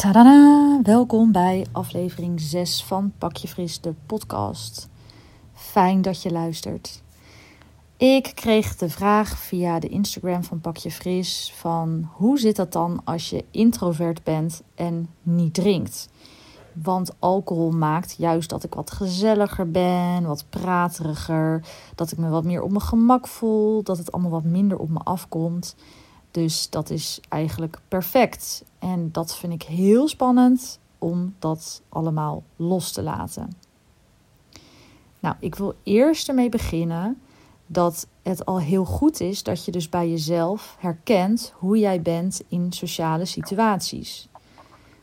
Tada! Welkom bij aflevering 6 van Pakje Fris, de podcast. Fijn dat je luistert. Ik kreeg de vraag via de Instagram van Pakje Fris van hoe zit dat dan als je introvert bent en niet drinkt? Want alcohol maakt juist dat ik wat gezelliger ben, wat prateriger, dat ik me wat meer op mijn gemak voel, dat het allemaal wat minder op me afkomt. Dus dat is eigenlijk perfect. En dat vind ik heel spannend om dat allemaal los te laten. Nou, ik wil eerst ermee beginnen dat het al heel goed is dat je dus bij jezelf herkent hoe jij bent in sociale situaties.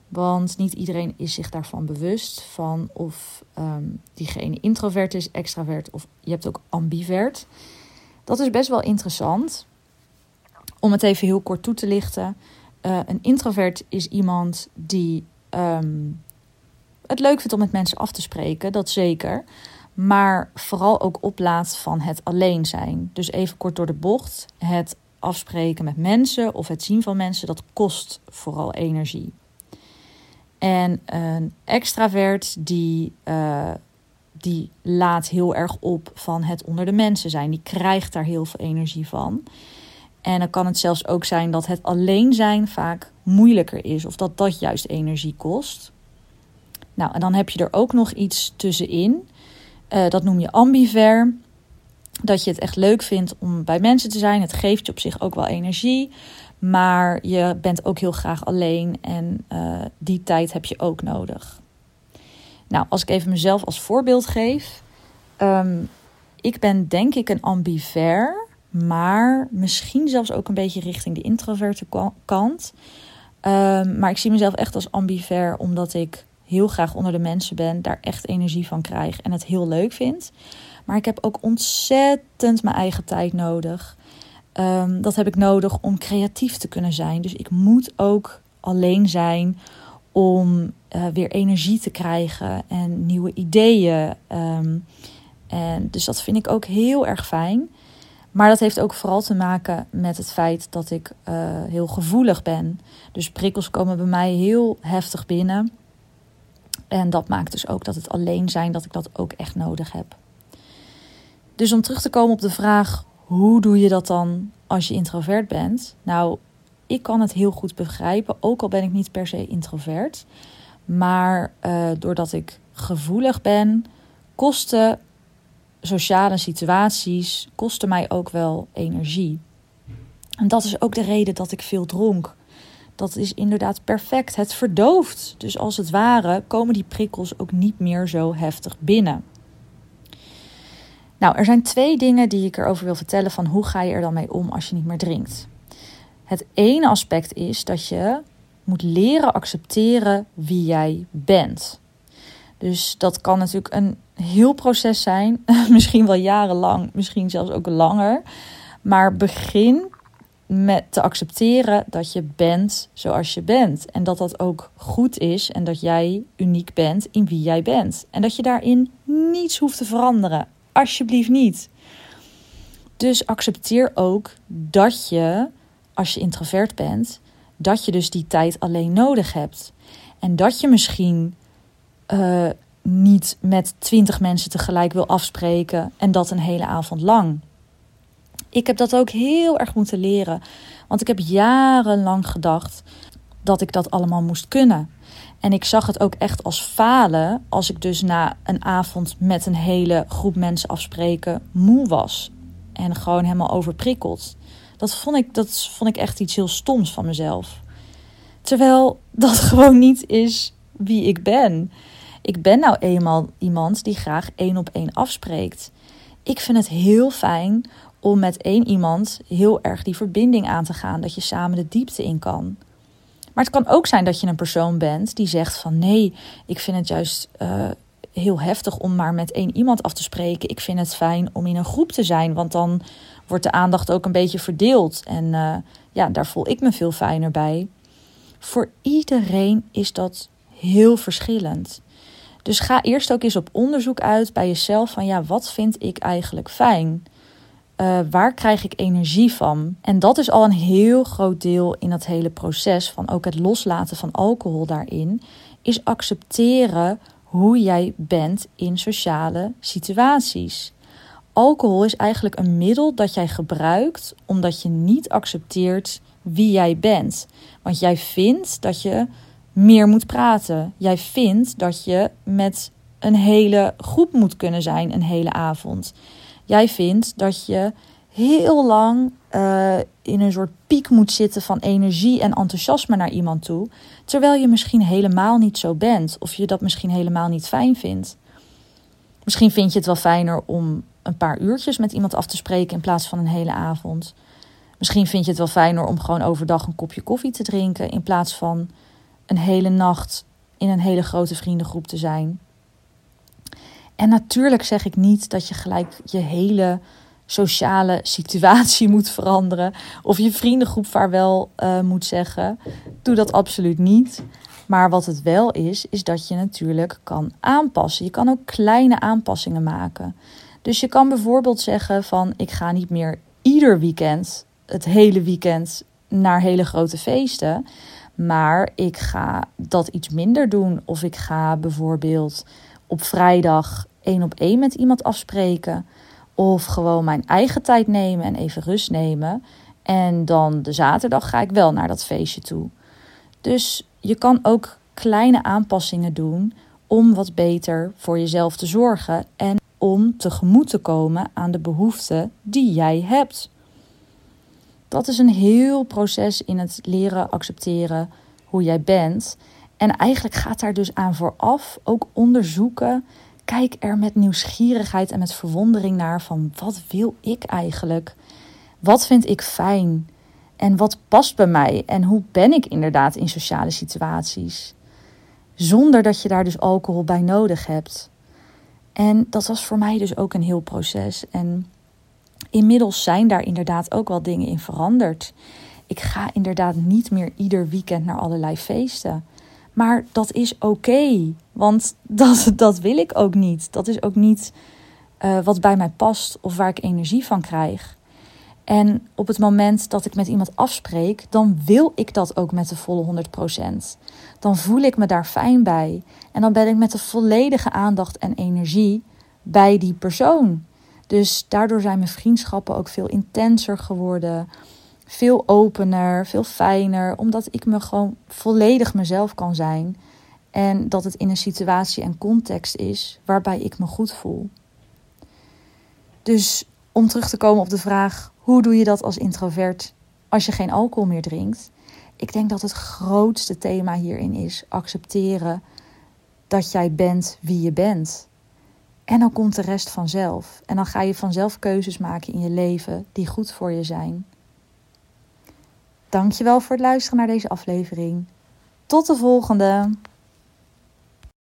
Want niet iedereen is zich daarvan bewust van of um, diegene introvert is, extravert of je hebt ook ambivert. Dat is best wel interessant. Om het even heel kort toe te lichten. Uh, een introvert is iemand die um, het leuk vindt om met mensen af te spreken, dat zeker. Maar vooral ook oplaat van het alleen zijn. Dus even kort door de bocht. Het afspreken met mensen of het zien van mensen, dat kost vooral energie. En een extravert die, uh, die laat heel erg op van het onder de mensen zijn. Die krijgt daar heel veel energie van. En dan kan het zelfs ook zijn dat het alleen zijn vaak moeilijker is. Of dat dat juist energie kost. Nou, en dan heb je er ook nog iets tussenin. Uh, dat noem je ambiver. Dat je het echt leuk vindt om bij mensen te zijn. Het geeft je op zich ook wel energie. Maar je bent ook heel graag alleen. En uh, die tijd heb je ook nodig. Nou, als ik even mezelf als voorbeeld geef. Um, ik ben denk ik een ambiver maar misschien zelfs ook een beetje richting de introverte kant. Um, maar ik zie mezelf echt als ambiver, omdat ik heel graag onder de mensen ben, daar echt energie van krijg en het heel leuk vind. Maar ik heb ook ontzettend mijn eigen tijd nodig. Um, dat heb ik nodig om creatief te kunnen zijn. Dus ik moet ook alleen zijn om uh, weer energie te krijgen en nieuwe ideeën. Um, en dus dat vind ik ook heel erg fijn. Maar dat heeft ook vooral te maken met het feit dat ik uh, heel gevoelig ben. Dus prikkels komen bij mij heel heftig binnen. En dat maakt dus ook dat het alleen zijn, dat ik dat ook echt nodig heb. Dus om terug te komen op de vraag: hoe doe je dat dan als je introvert bent? Nou, ik kan het heel goed begrijpen, ook al ben ik niet per se introvert. Maar uh, doordat ik gevoelig ben, kosten sociale situaties kosten mij ook wel energie. En dat is ook de reden dat ik veel dronk. Dat is inderdaad perfect. Het verdooft. Dus als het ware komen die prikkels ook niet meer zo heftig binnen. Nou, er zijn twee dingen die ik erover wil vertellen van hoe ga je er dan mee om als je niet meer drinkt. Het ene aspect is dat je moet leren accepteren wie jij bent. Dus dat kan natuurlijk een heel proces zijn. misschien wel jarenlang, misschien zelfs ook langer. Maar begin met te accepteren dat je bent zoals je bent. En dat dat ook goed is en dat jij uniek bent in wie jij bent. En dat je daarin niets hoeft te veranderen. Alsjeblieft niet. Dus accepteer ook dat je, als je introvert bent, dat je dus die tijd alleen nodig hebt. En dat je misschien uh, niet met twintig mensen tegelijk wil afspreken en dat een hele avond lang. Ik heb dat ook heel erg moeten leren, want ik heb jarenlang gedacht dat ik dat allemaal moest kunnen. En ik zag het ook echt als falen als ik dus na een avond met een hele groep mensen afspreken moe was en gewoon helemaal overprikkeld. Dat vond ik, dat vond ik echt iets heel stoms van mezelf. Terwijl dat gewoon niet is wie ik ben. Ik ben nou eenmaal iemand die graag één op één afspreekt. Ik vind het heel fijn om met één iemand heel erg die verbinding aan te gaan, dat je samen de diepte in kan. Maar het kan ook zijn dat je een persoon bent die zegt van nee, ik vind het juist uh, heel heftig om maar met één iemand af te spreken. Ik vind het fijn om in een groep te zijn, want dan wordt de aandacht ook een beetje verdeeld. En uh, ja, daar voel ik me veel fijner bij. Voor iedereen is dat heel verschillend. Dus ga eerst ook eens op onderzoek uit bij jezelf van ja, wat vind ik eigenlijk fijn? Uh, waar krijg ik energie van? En dat is al een heel groot deel in dat hele proces van ook het loslaten van alcohol daarin, is accepteren hoe jij bent in sociale situaties. Alcohol is eigenlijk een middel dat jij gebruikt omdat je niet accepteert wie jij bent. Want jij vindt dat je meer moet praten. Jij vindt dat je met een hele groep moet kunnen zijn een hele avond. Jij vindt dat je heel lang uh, in een soort piek moet zitten van energie en enthousiasme naar iemand toe, terwijl je misschien helemaal niet zo bent of je dat misschien helemaal niet fijn vindt. Misschien vind je het wel fijner om een paar uurtjes met iemand af te spreken in plaats van een hele avond. Misschien vind je het wel fijner om gewoon overdag een kopje koffie te drinken in plaats van een hele nacht in een hele grote vriendengroep te zijn. En natuurlijk zeg ik niet dat je gelijk je hele sociale situatie moet veranderen of je vriendengroep vaarwel uh, moet zeggen. Doe dat absoluut niet. Maar wat het wel is, is dat je natuurlijk kan aanpassen. Je kan ook kleine aanpassingen maken. Dus je kan bijvoorbeeld zeggen van ik ga niet meer ieder weekend, het hele weekend, naar hele grote feesten. Maar ik ga dat iets minder doen. Of ik ga bijvoorbeeld op vrijdag één op één met iemand afspreken. Of gewoon mijn eigen tijd nemen en even rust nemen. En dan de zaterdag ga ik wel naar dat feestje toe. Dus je kan ook kleine aanpassingen doen om wat beter voor jezelf te zorgen en om tegemoet te komen aan de behoeften die jij hebt. Dat is een heel proces in het leren accepteren hoe jij bent. En eigenlijk gaat daar dus aan vooraf ook onderzoeken. Kijk er met nieuwsgierigheid en met verwondering naar van wat wil ik eigenlijk? Wat vind ik fijn? En wat past bij mij? En hoe ben ik inderdaad in sociale situaties? Zonder dat je daar dus alcohol bij nodig hebt. En dat was voor mij dus ook een heel proces. En inmiddels zijn daar inderdaad ook wel dingen in veranderd. Ik ga inderdaad niet meer ieder weekend naar allerlei feesten. Maar dat is oké, want dat, dat wil ik ook niet. Dat is ook niet uh, wat bij mij past of waar ik energie van krijg. En op het moment dat ik met iemand afspreek, dan wil ik dat ook met de volle 100%. Dan voel ik me daar fijn bij. En dan ben ik met de volledige aandacht en energie bij die persoon. Dus daardoor zijn mijn vriendschappen ook veel intenser geworden. Veel opener, veel fijner. Omdat ik me gewoon volledig mezelf kan zijn. En dat het in een situatie en context is waarbij ik me goed voel. Dus om terug te komen op de vraag: hoe doe je dat als introvert als je geen alcohol meer drinkt? Ik denk dat het grootste thema hierin is accepteren dat jij bent wie je bent. En dan komt de rest vanzelf. En dan ga je vanzelf keuzes maken in je leven die goed voor je zijn. Dankjewel voor het luisteren naar deze aflevering. Tot de volgende!